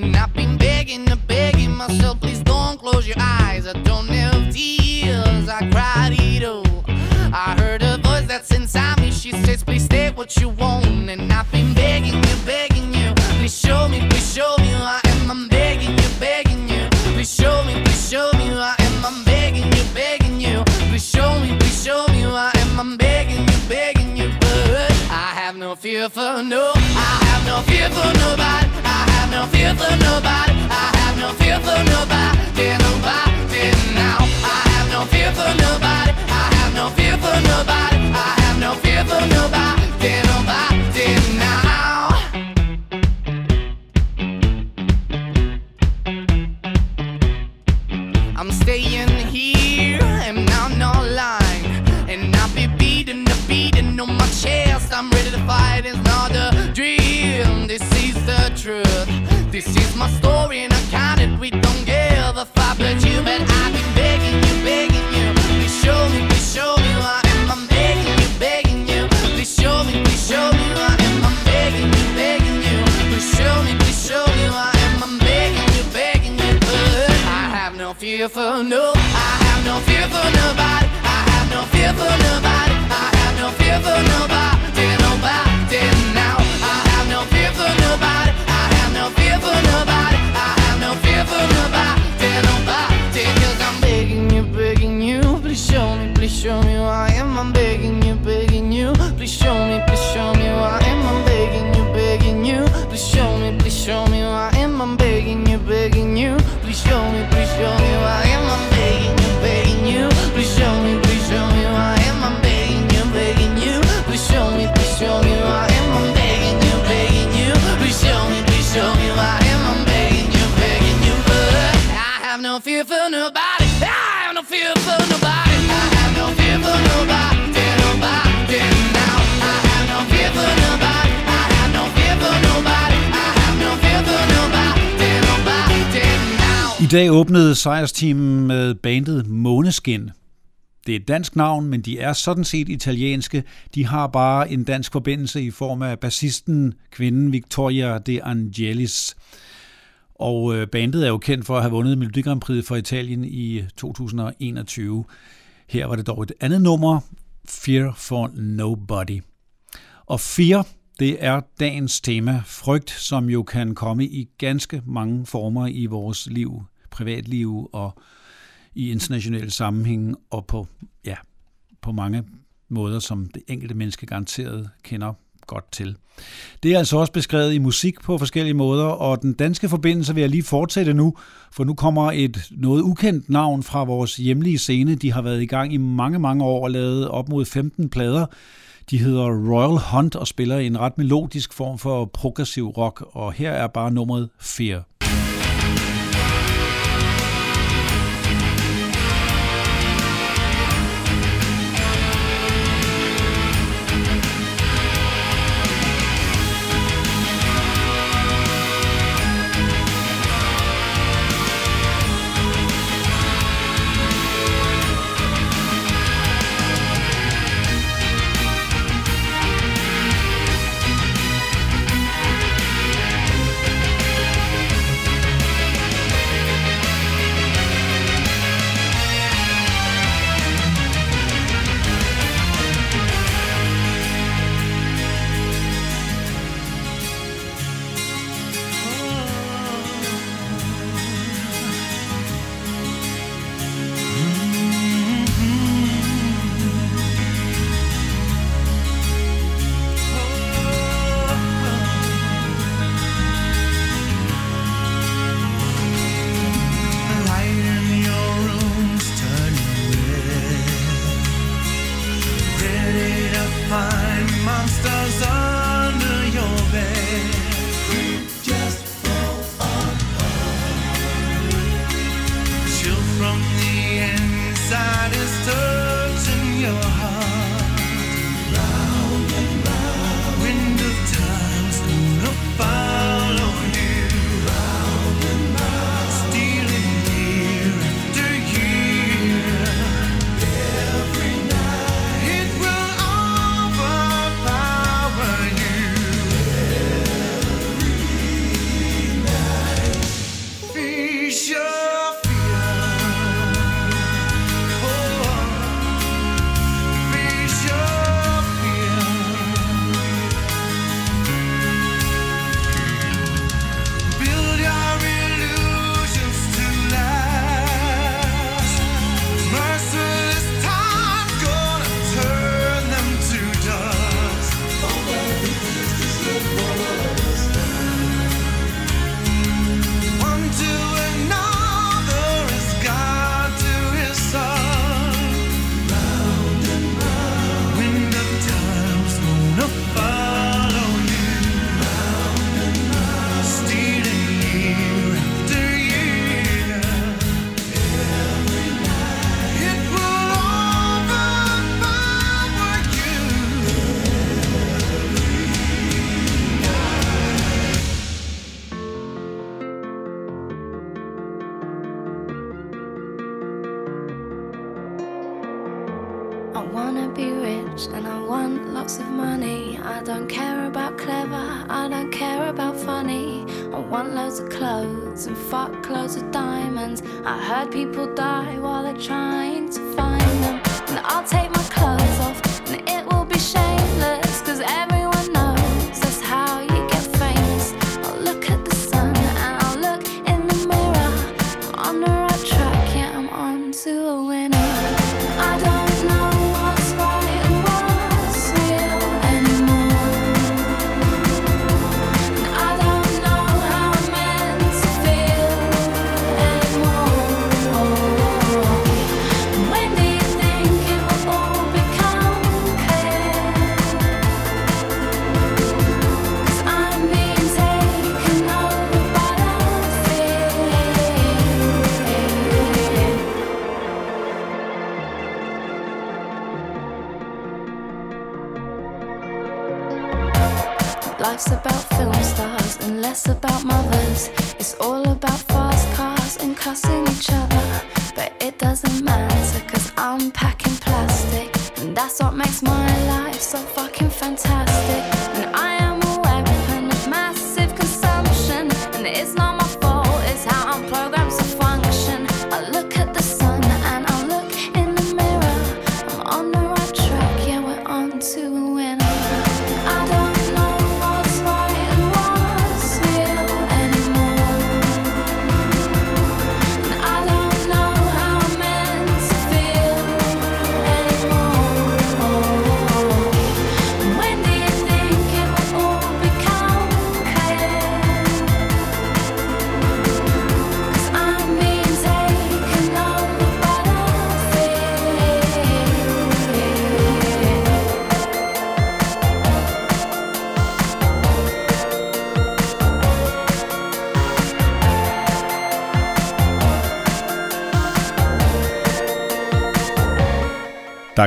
And I've been begging and begging myself, please don't close your eyes. I don't have tears, I cried it all. I heard a voice that's inside me. She says, please stay what you want. And I've been begging you, begging you. Please show me, please show me who I am. I'm begging you, begging you. Please show me, please show me who I am. I'm begging you, begging you. Please show me, please show me who I am. I'm begging you, begging you. But I have no fear for no. I have no fear for nobody. I have no fear for nobody. I have no fear for nobody. Nobody now. I have no fear for nobody. I have no fear for nobody. I have no fear for nobody. Nobody now. I'm staying here and I'm not lying. And I'll be beating the beating on my chest. I'm ready to fight, it's not a dream. This is the truth. This is my story and I count it. We don't give a fuck but you. But I've been begging you, begging you. Please show me, please show me who I am. I'm begging you, begging you. Please show me, please show me who I am. I'm begging you, begging you. Please show me, please show me who I am. I'm begging you, begging you. But I have no fear for no. I have no fear for nobody. I have no fear for nobody. I have no fear for. Nobody show me, please show me who I am. I'm begging you, begging you. Please show me, please show me who dag åbnede sejrsteamen med bandet Måneskin. Det er et dansk navn, men de er sådan set italienske. De har bare en dansk forbindelse i form af bassisten, kvinden Victoria De Angelis. Og øh, bandet er jo kendt for at have vundet Melodi Grand Prix for Italien i 2021. Her var det dog et andet nummer, Fear for Nobody. Og fear, det er dagens tema, frygt, som jo kan komme i ganske mange former i vores liv, privatliv og i internationale sammenhænge og på, ja, på mange måder, som det enkelte menneske garanteret kender godt til. Det er altså også beskrevet i musik på forskellige måder, og den danske forbindelse vil jeg lige fortsætte nu, for nu kommer et noget ukendt navn fra vores hjemlige scene. De har været i gang i mange, mange år og lavet op mod 15 plader. De hedder Royal Hunt og spiller i en ret melodisk form for progressiv rock, og her er bare nummeret Fear.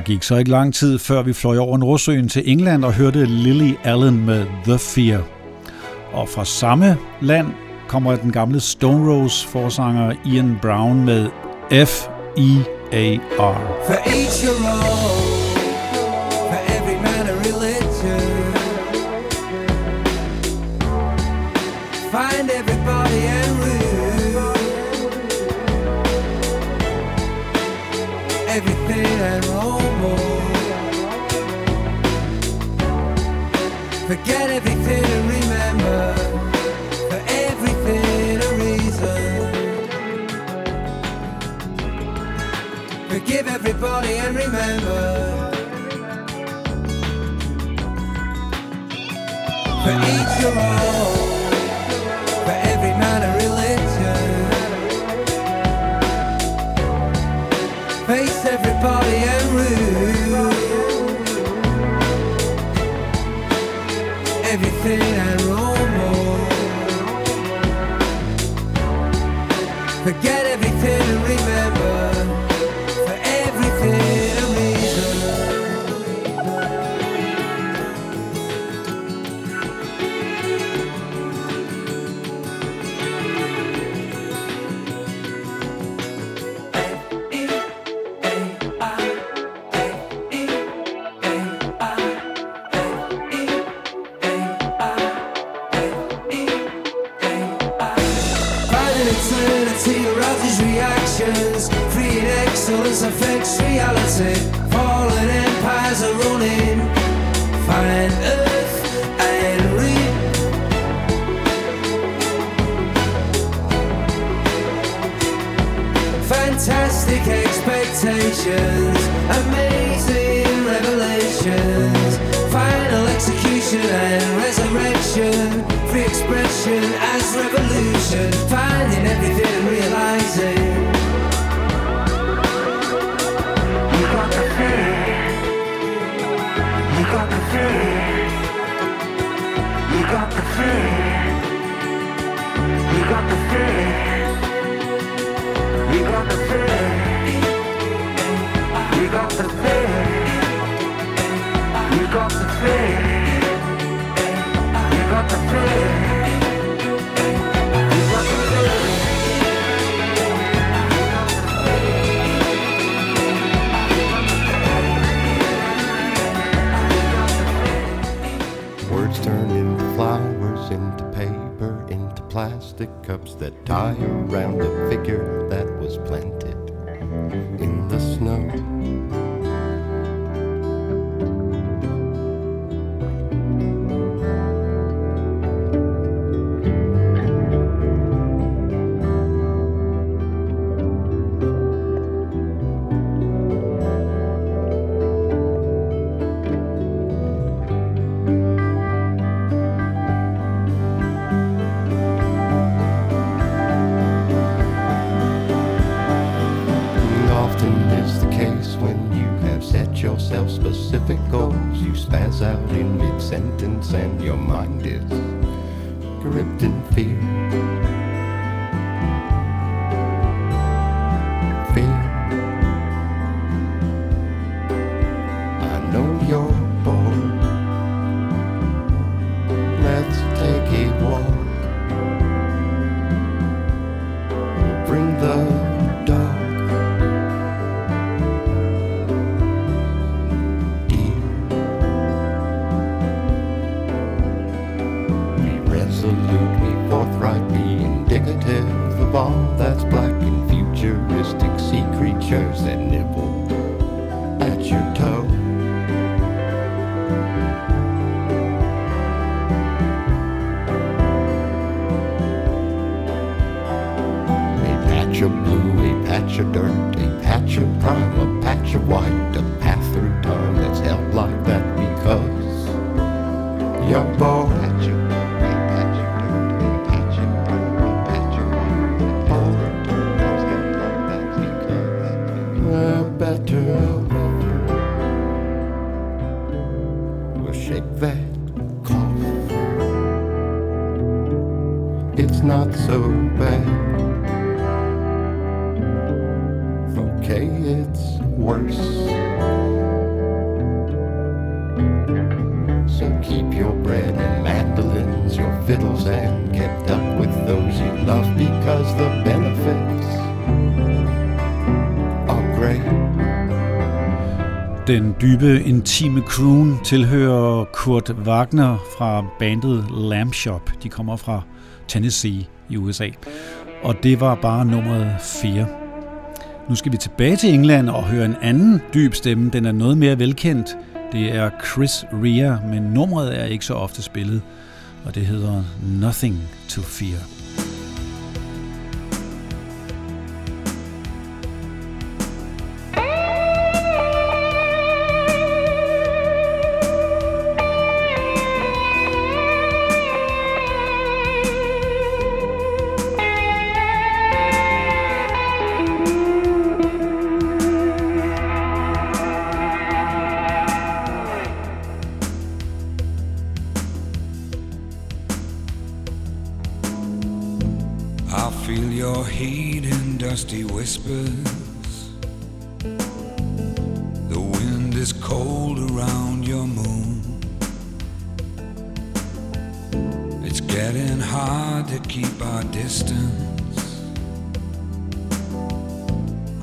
Der gik så ikke lang tid, før vi fløj over Nordsøen til England og hørte Lily Allen med The Fear. Og fra samme land kommer den gamle Stone Rose forsanger Ian Brown med F-E-A-R. For each your. body and remember. For each your own. Plastic cups that tie around a figure that was planted you're bored. Dybe, intime croon tilhører Kurt Wagner fra bandet Lamb Shop. De kommer fra Tennessee i USA. Og det var bare nummeret 4. Nu skal vi tilbage til England og høre en anden dyb stemme. Den er noget mere velkendt. Det er Chris Rea, men nummeret er ikke så ofte spillet. Og det hedder Nothing to Fear.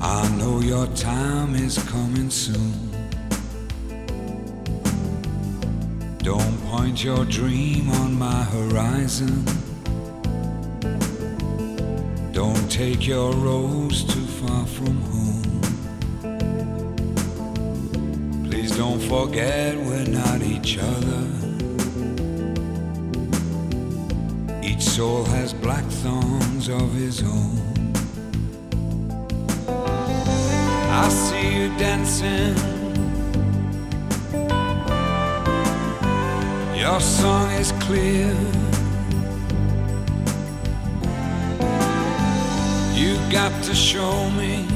I know your time is coming soon. Don't point your dream on my horizon. Don't take your rose too far from home. Please don't forget we're not each other. Each soul has black thorns of his own. I see you dancing. Your song is clear. You got to show me.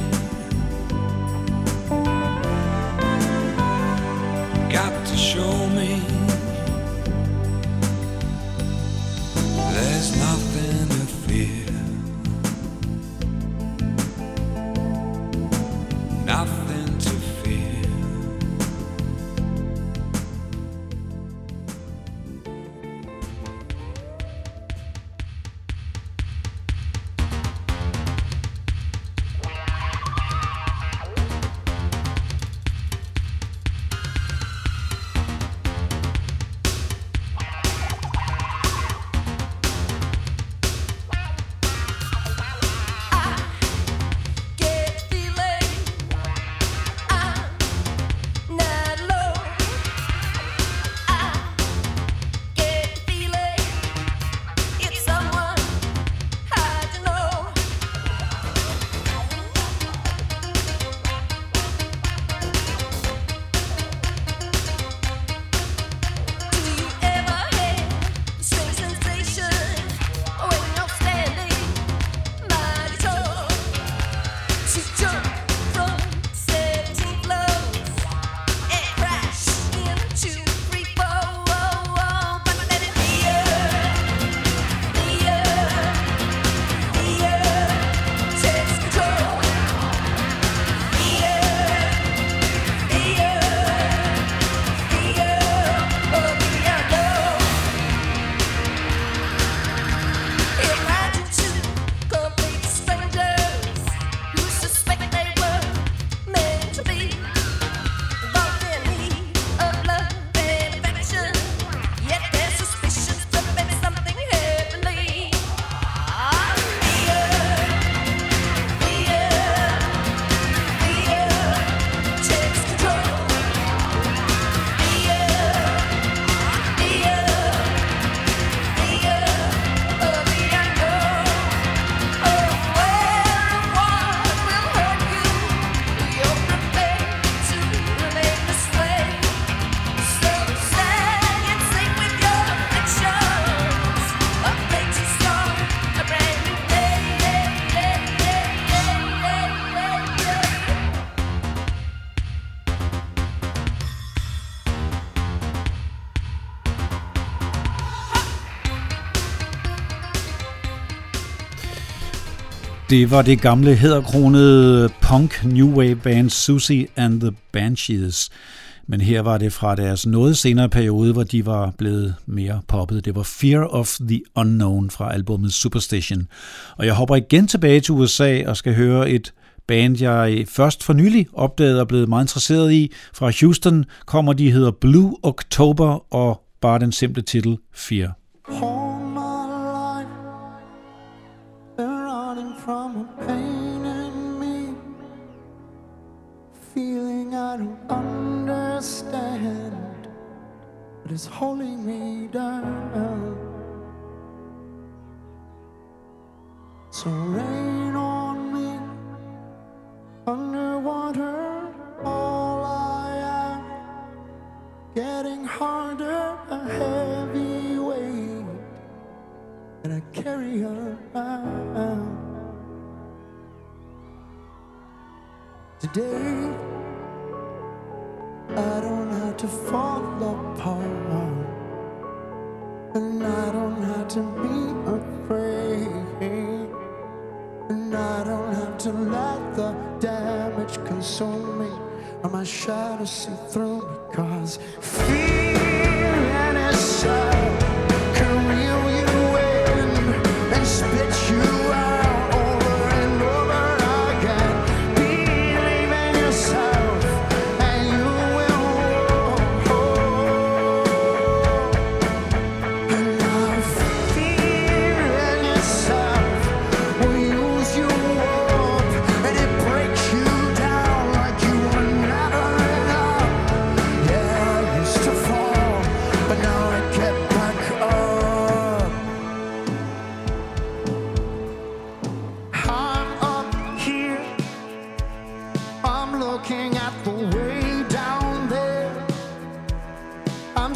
Got to show me. There's nothing Det var det gamle hedderkronede punk new wave band Susie and the Banshees. Men her var det fra deres noget senere periode, hvor de var blevet mere poppet. Det var Fear of the Unknown fra albumet Superstition. Og jeg hopper igen tilbage til USA og skal høre et band, jeg først for nylig opdagede og blev meget interesseret i. Fra Houston kommer de hedder Blue October og bare den simple titel Fear. It's holding me down. So rain on me, underwater, all I am, getting harder, a heavy weight that I carry around. Today, I don't to fall apart, and I don't have to be afraid, and I don't have to let the damage consume me, or my shadow see through me, cause fear and its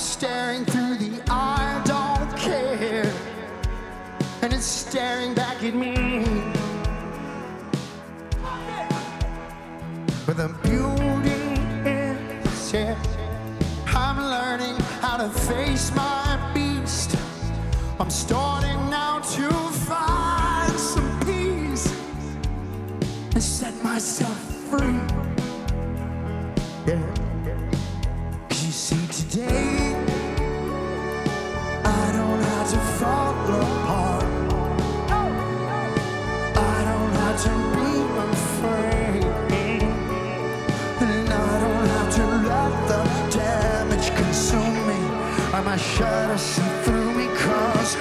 staring through the I don't care. And it's staring back at me. But the beauty is, yeah, I'm learning how to face my beast. I'm starting now to find some peace and set myself free. My shadow see through me cause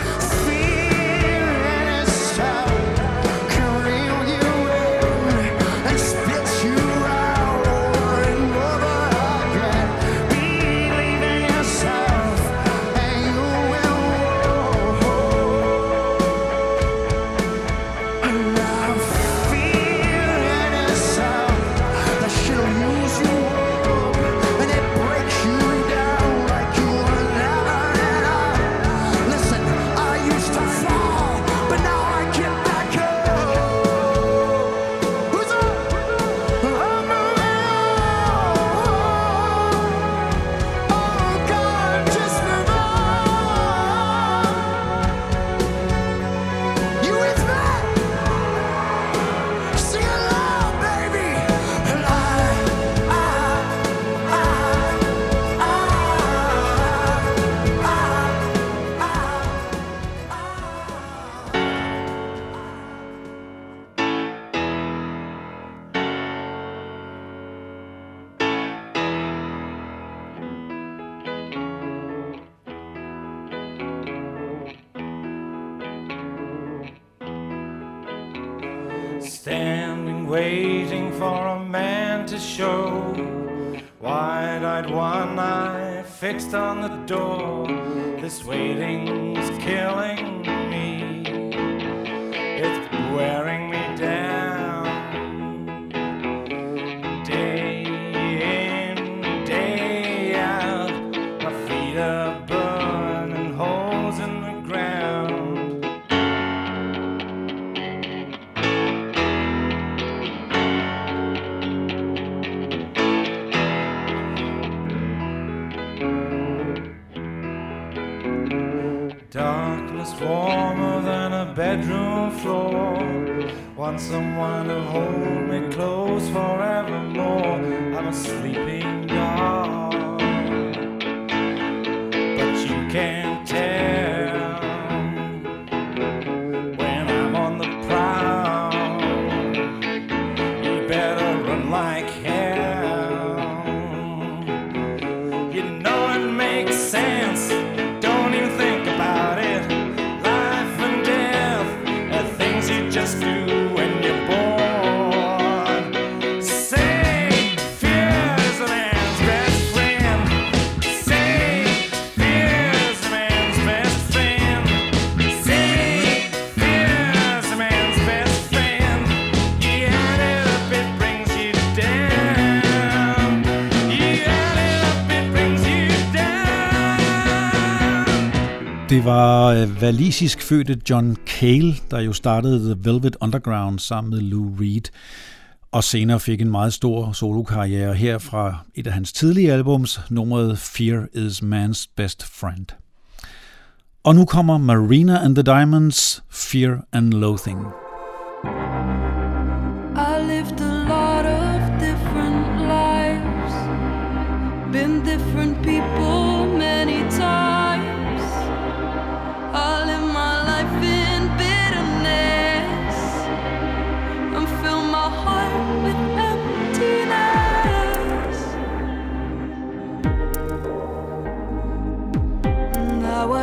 waiting for a man to show. Wide eyed, one eye fixed on the door. This waiting's killing me. It's wearing Det var øh, valisisk fødte John Cale, der jo startede The Velvet Underground sammen med Lou Reed, og senere fik en meget stor solokarriere her fra et af hans tidlige albums, nummeret Fear is Man's Best Friend. Og nu kommer Marina and the Diamonds, Fear and Loathing.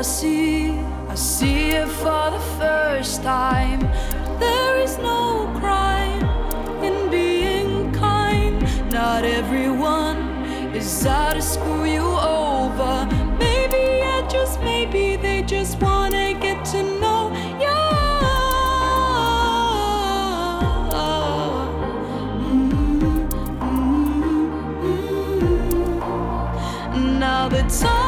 See, I see it for the first time. There is no crime in being kind. Not everyone is out to screw you over. Maybe, yeah, just maybe they just wanna get to know you. Mm, mm, mm, now the time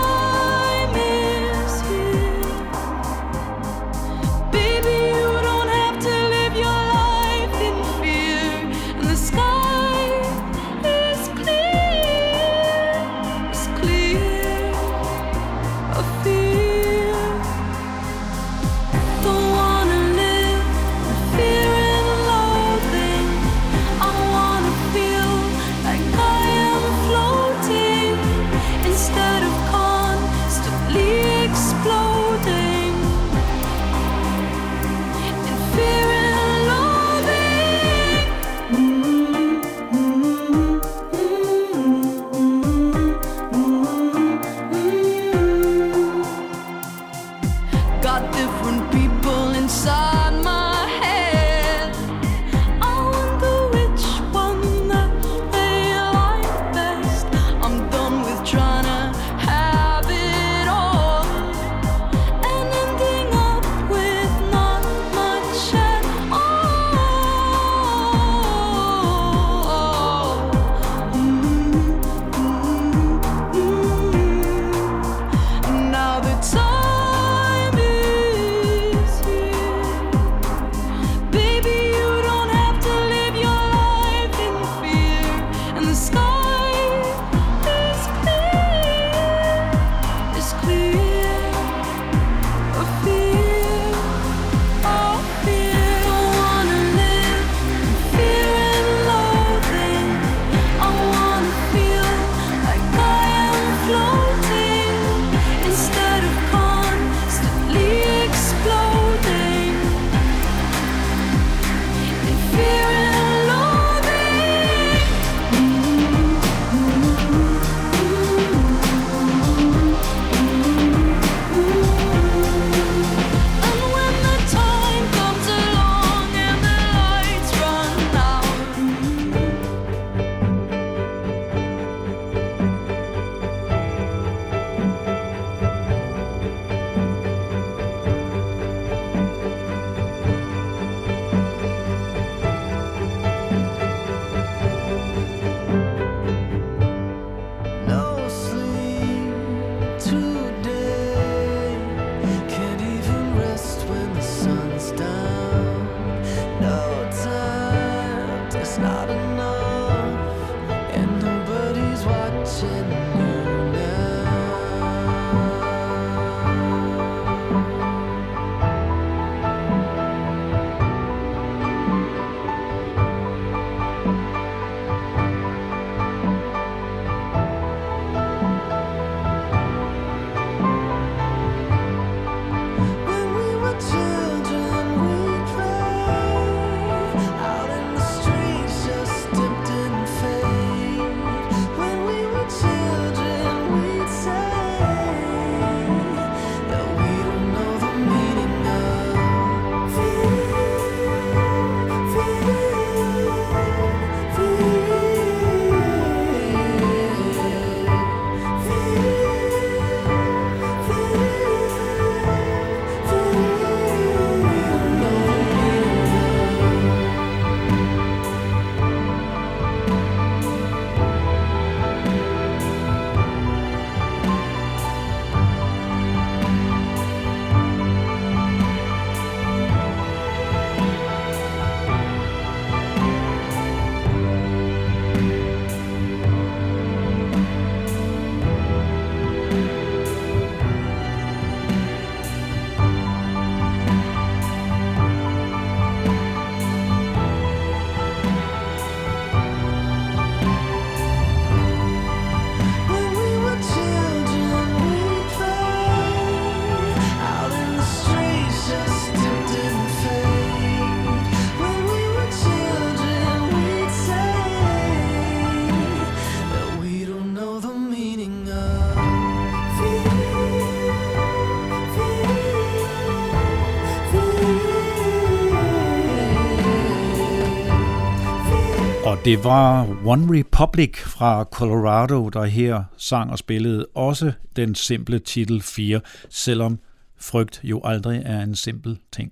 Det var One Republic fra Colorado, der her sang og spillede også den simple titel 4, selvom frygt jo aldrig er en simpel ting.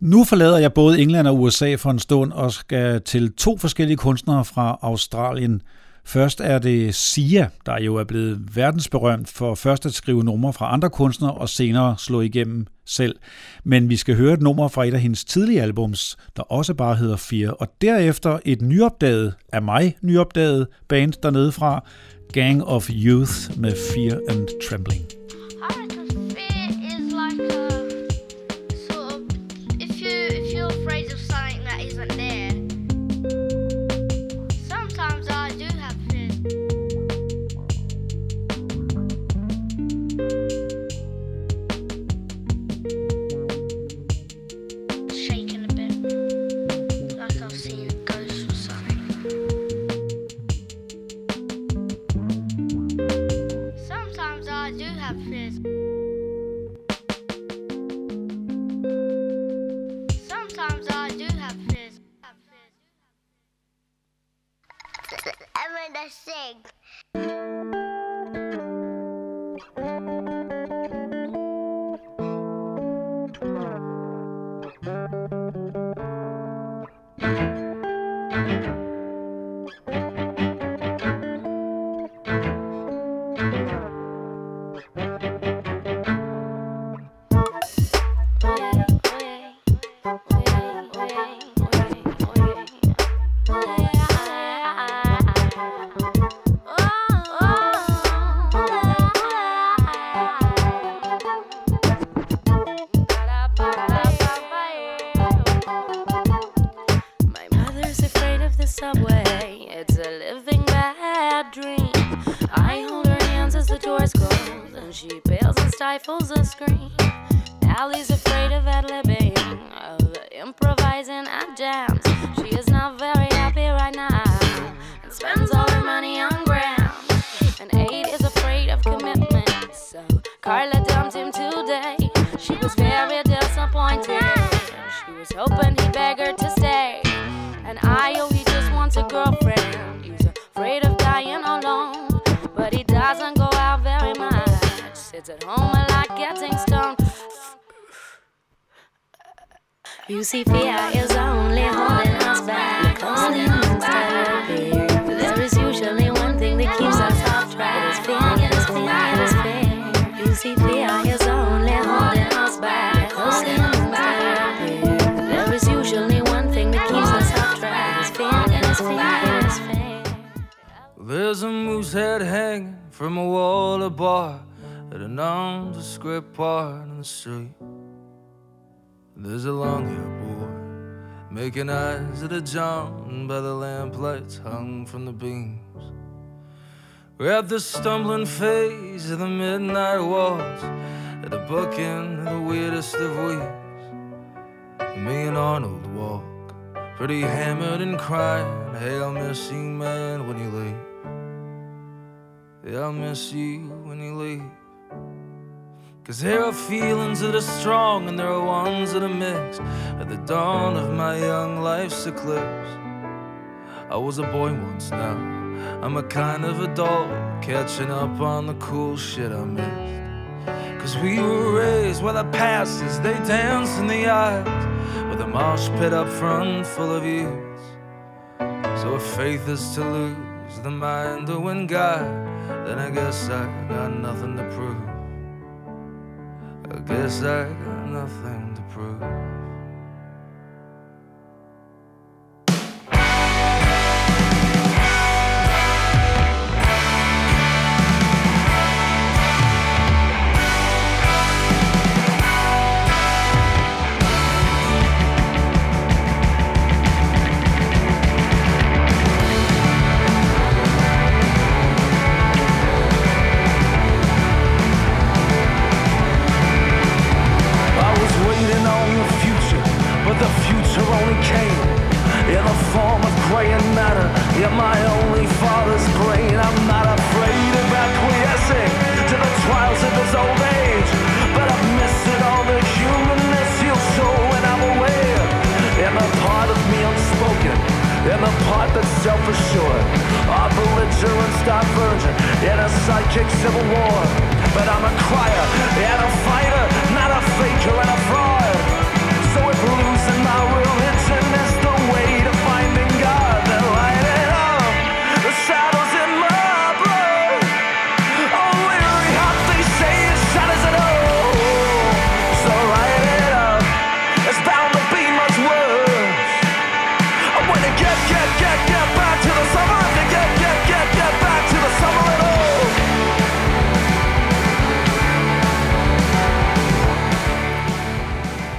Nu forlader jeg både England og USA for en stund og skal til to forskellige kunstnere fra Australien – Først er det Sia, der jo er blevet verdensberømt for først at skrive numre fra andre kunstnere og senere slå igennem selv. Men vi skal høre et nummer fra et af hendes tidlige albums, der også bare hedder Fire, og derefter et nyopdaget, af mig nyopdaget band dernede fra, Gang of Youth med Fear and Trembling. Making eyes at a John by the lamplights hung from the beams. We're at the stumbling phase of the midnight waltz, at the bookend of the weirdest of weeks. Me and Arnold walk, pretty hammered and crying. Hey, I'll miss you, man, when you leave. Yeah, I'll miss you when you leave. Cause there are feelings that are strong and there are ones that are mixed. At the dawn of my young life's eclipse, I was a boy once now. I'm a kind of adult, catching up on the cool shit I missed. Cause we were raised where the passes, they dance in the aisles, with a mosh pit up front full of youths. So if faith is to lose the mind to win God, then I guess I got nothing to prove. I guess I got nothing to prove. Psychic civil war. But I'm a crier and a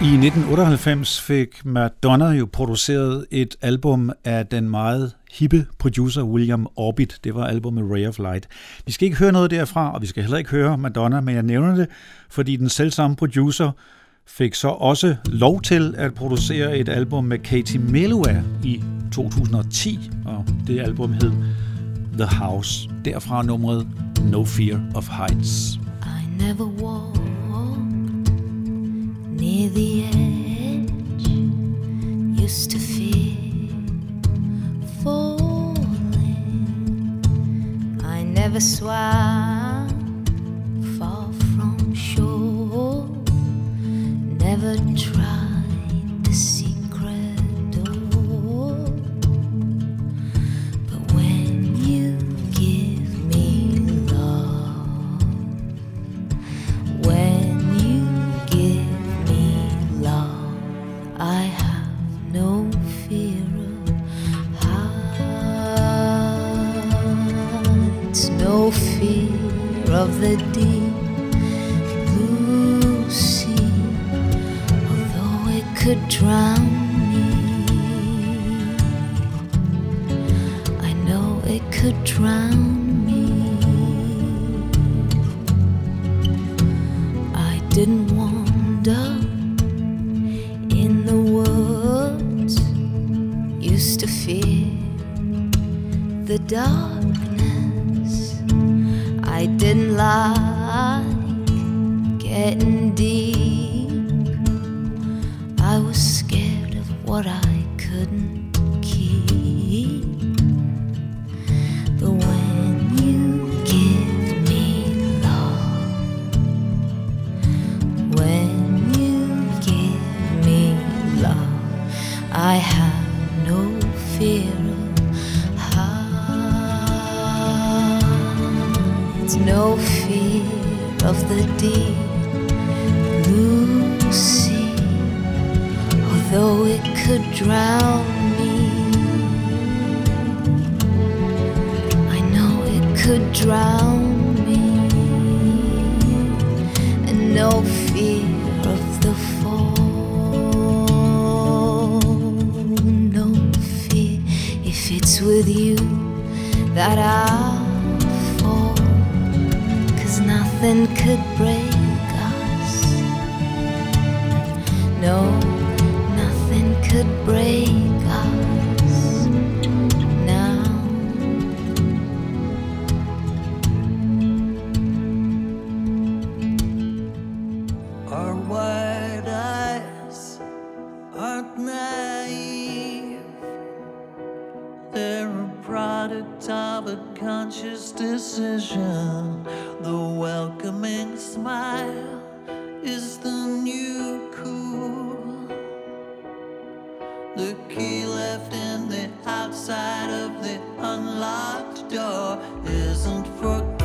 I 1998 fik Madonna jo produceret et album af den meget hippe producer William Orbit. Det var albumet Ray of Light. Vi skal ikke høre noget derfra, og vi skal heller ikke høre Madonna, men jeg nævner det, fordi den selvsamme producer fik så også lov til at producere et album med Katie Melua i 2010, og det album hed The House. Derfra nummeret No Fear of Heights. I never walked near the edge. Used to fear falling. I never swam far from shore. Never tried of the deep blue sea, although it could drown me. I know it could drown me. I didn't wander in the woods. Used to fear the darkness. I didn't like getting deep. isn't forgotten.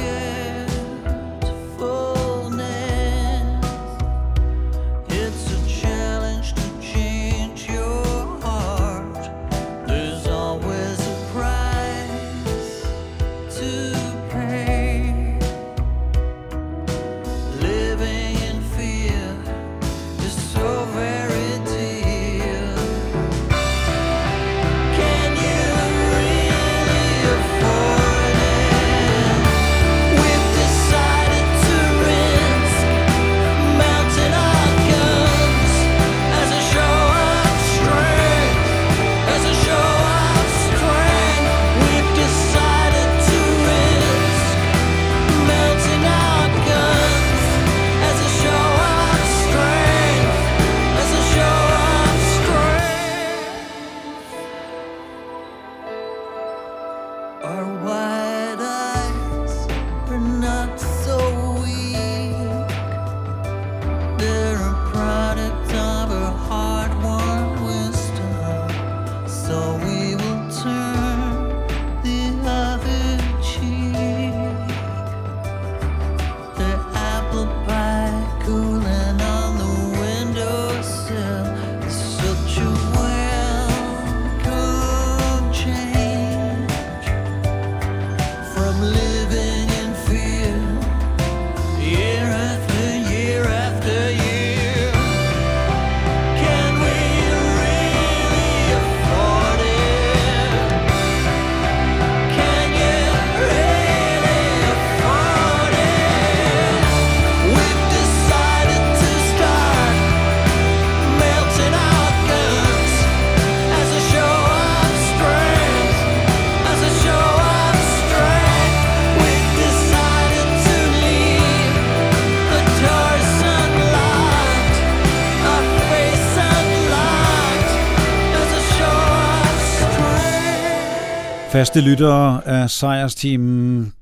Faste lyttere af sejrsteamen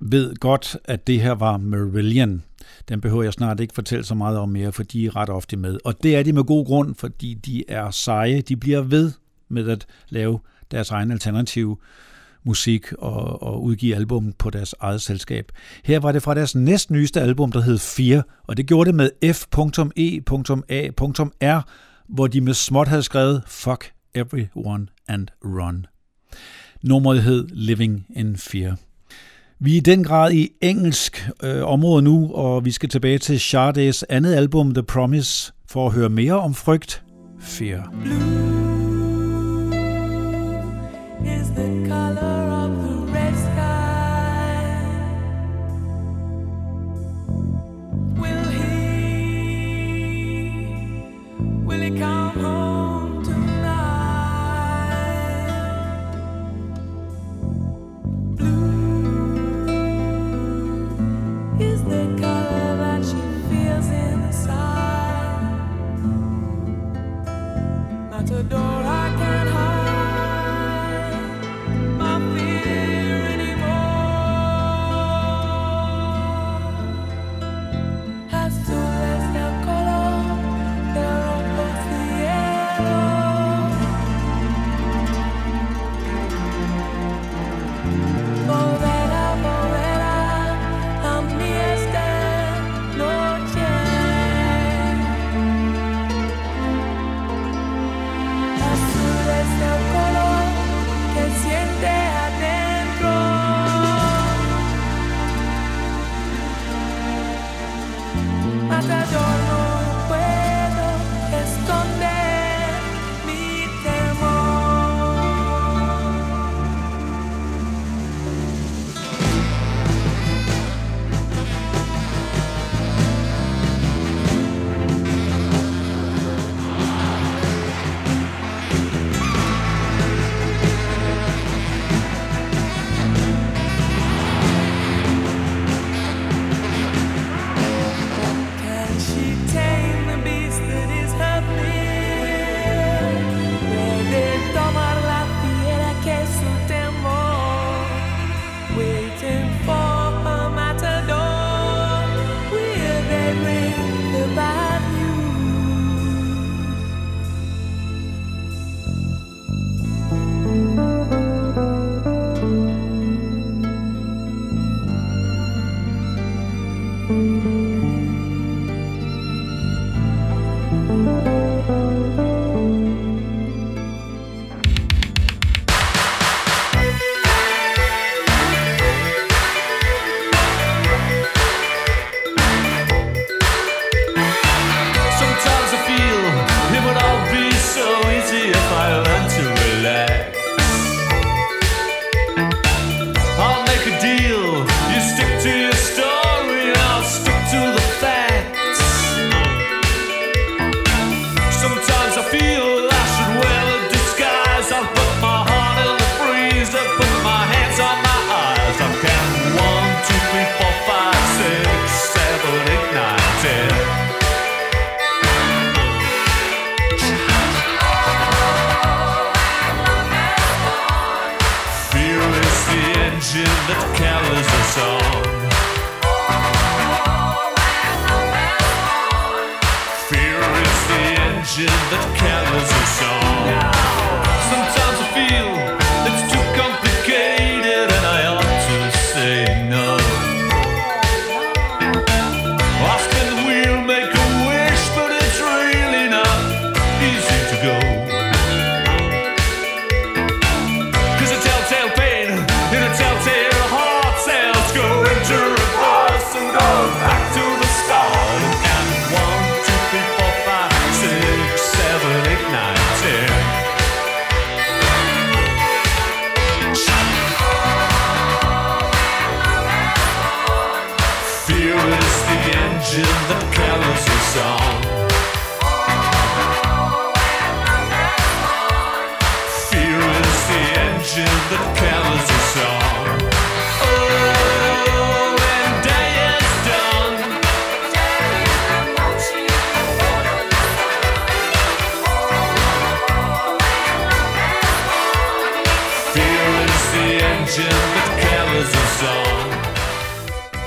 ved godt, at det her var Merillion. Den behøver jeg snart ikke fortælle så meget om mere, for de er ret ofte med. Og det er de med god grund, fordi de er seje. De bliver ved med at lave deres egen alternative musik og, og udgive album på deres eget selskab. Her var det fra deres næst nyeste album, der hed 4, og det gjorde det med F.E.A.R, hvor de med småt havde skrevet Fuck Everyone and Run. Nummeret hed Living in Fear. Vi er i den grad i engelsk øh, område nu, og vi skal tilbage til Sade's andet album, The Promise, for at høre mere om frygt. Fear. is the color of the red sky. Will he, will he come A door. I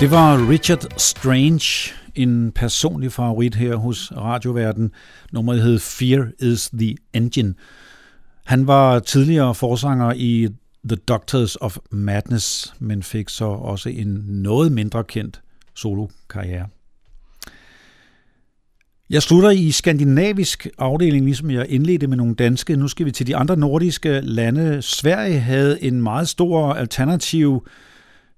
Det var Richard Strange, en personlig favorit her hos radioverden. Nummeret hed Fear is the Engine. Han var tidligere forsanger i The Doctors of Madness, men fik så også en noget mindre kendt solokarriere. Jeg slutter i skandinavisk afdeling, ligesom jeg indledte med nogle danske. Nu skal vi til de andre nordiske lande. Sverige havde en meget stor alternativ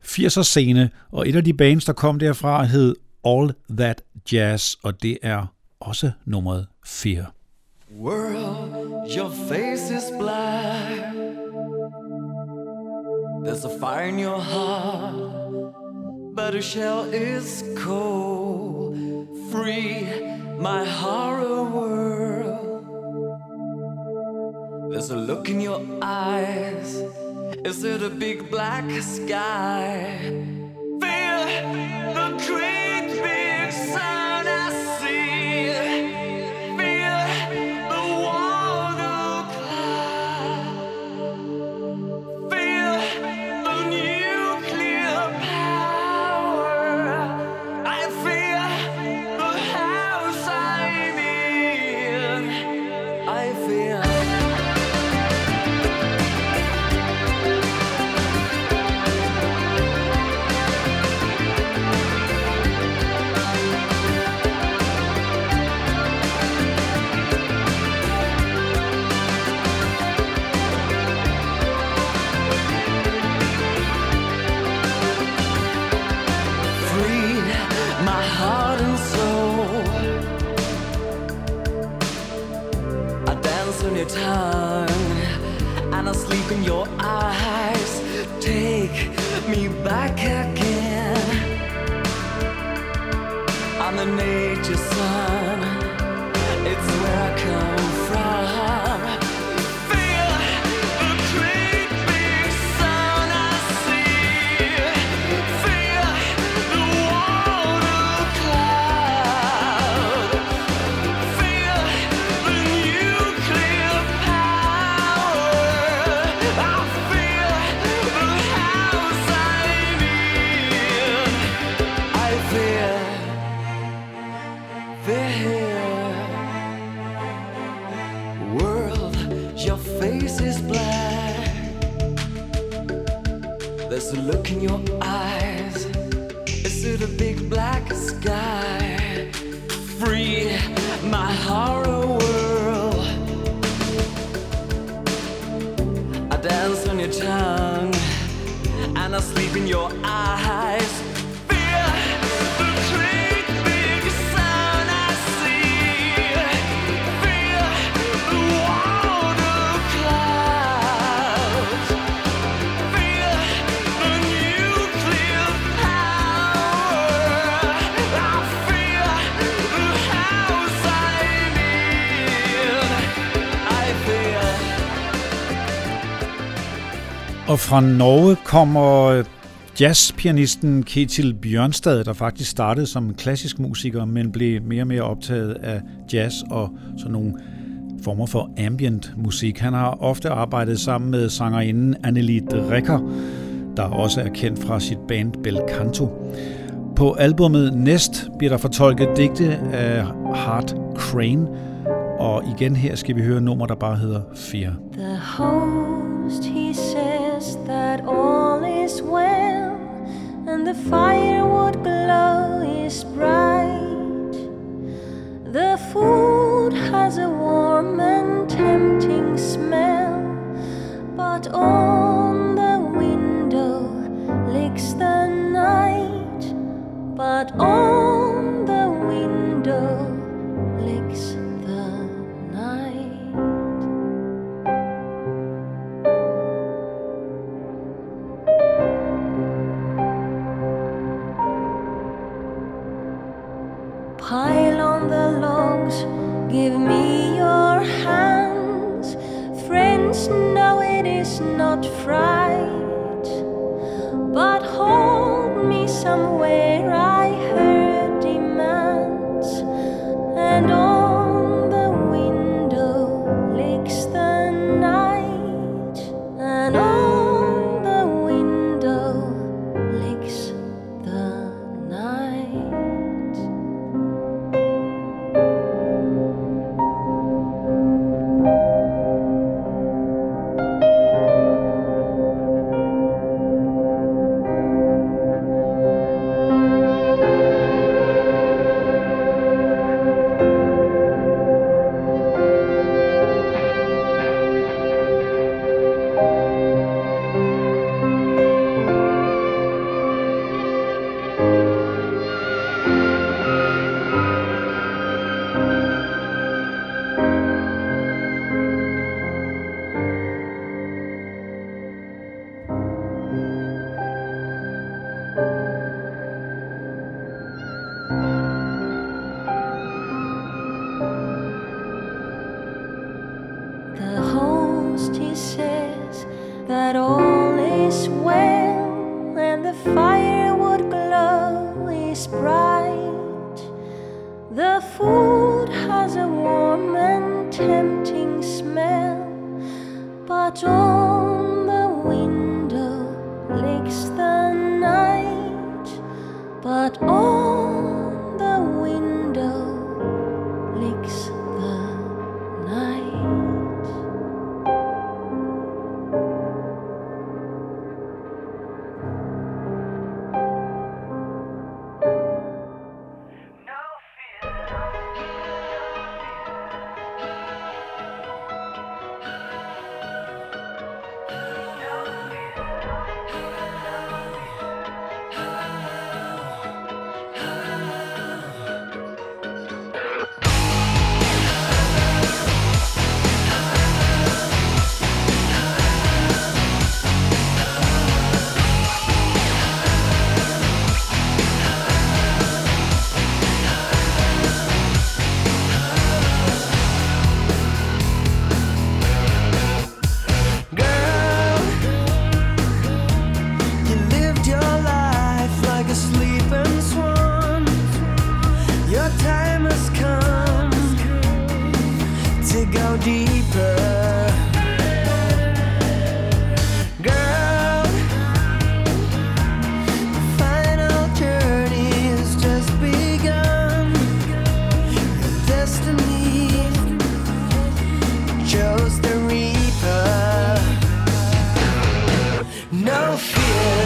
80'er scene, og et af de bands, der kom derfra, hed All That Jazz, og det er også nummeret 4. World, your face is black. There's a fire in your heart, but your shell is cold. Free my horror world. There's a look in your eyes. Is it a big black sky? Feel the great big sun nature sun. Fra Norge kommer jazzpianisten Ketil Bjørnstad, der faktisk startede som klassisk musiker, men blev mere og mere optaget af jazz og sådan nogle former for ambient musik. Han har ofte arbejdet sammen med sangerinden Annelie Drecker, der også er kendt fra sit band Bel Canto. På albummet Nest bliver der fortolket digte af Hart Crane, og igen her skal vi høre nummer, der bare hedder Fear. The whole the firewood glow is bright. The food has a warm and tempting smell, but on the window licks the night. But on that all is well and the firewood glow is bright. The food no fear.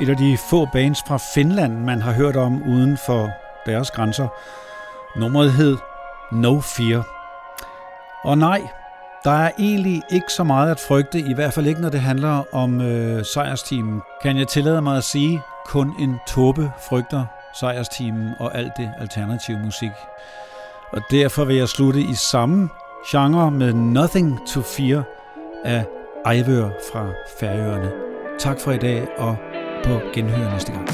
et af de få bands fra Finland, man har hørt om uden for deres grænser. Nummeret hed No Fear. Og nej, der er egentlig ikke så meget at frygte, i hvert fald ikke når det handler om øh, sejrsteamen. Kan jeg tillade mig at sige, kun en tåbe frygter sejrsteamen og alt det alternative musik. Og derfor vil jeg slutte i samme genre med Nothing to Fear af Ejvør fra Færøerne. Tak for i dag, og på genhør næste gang.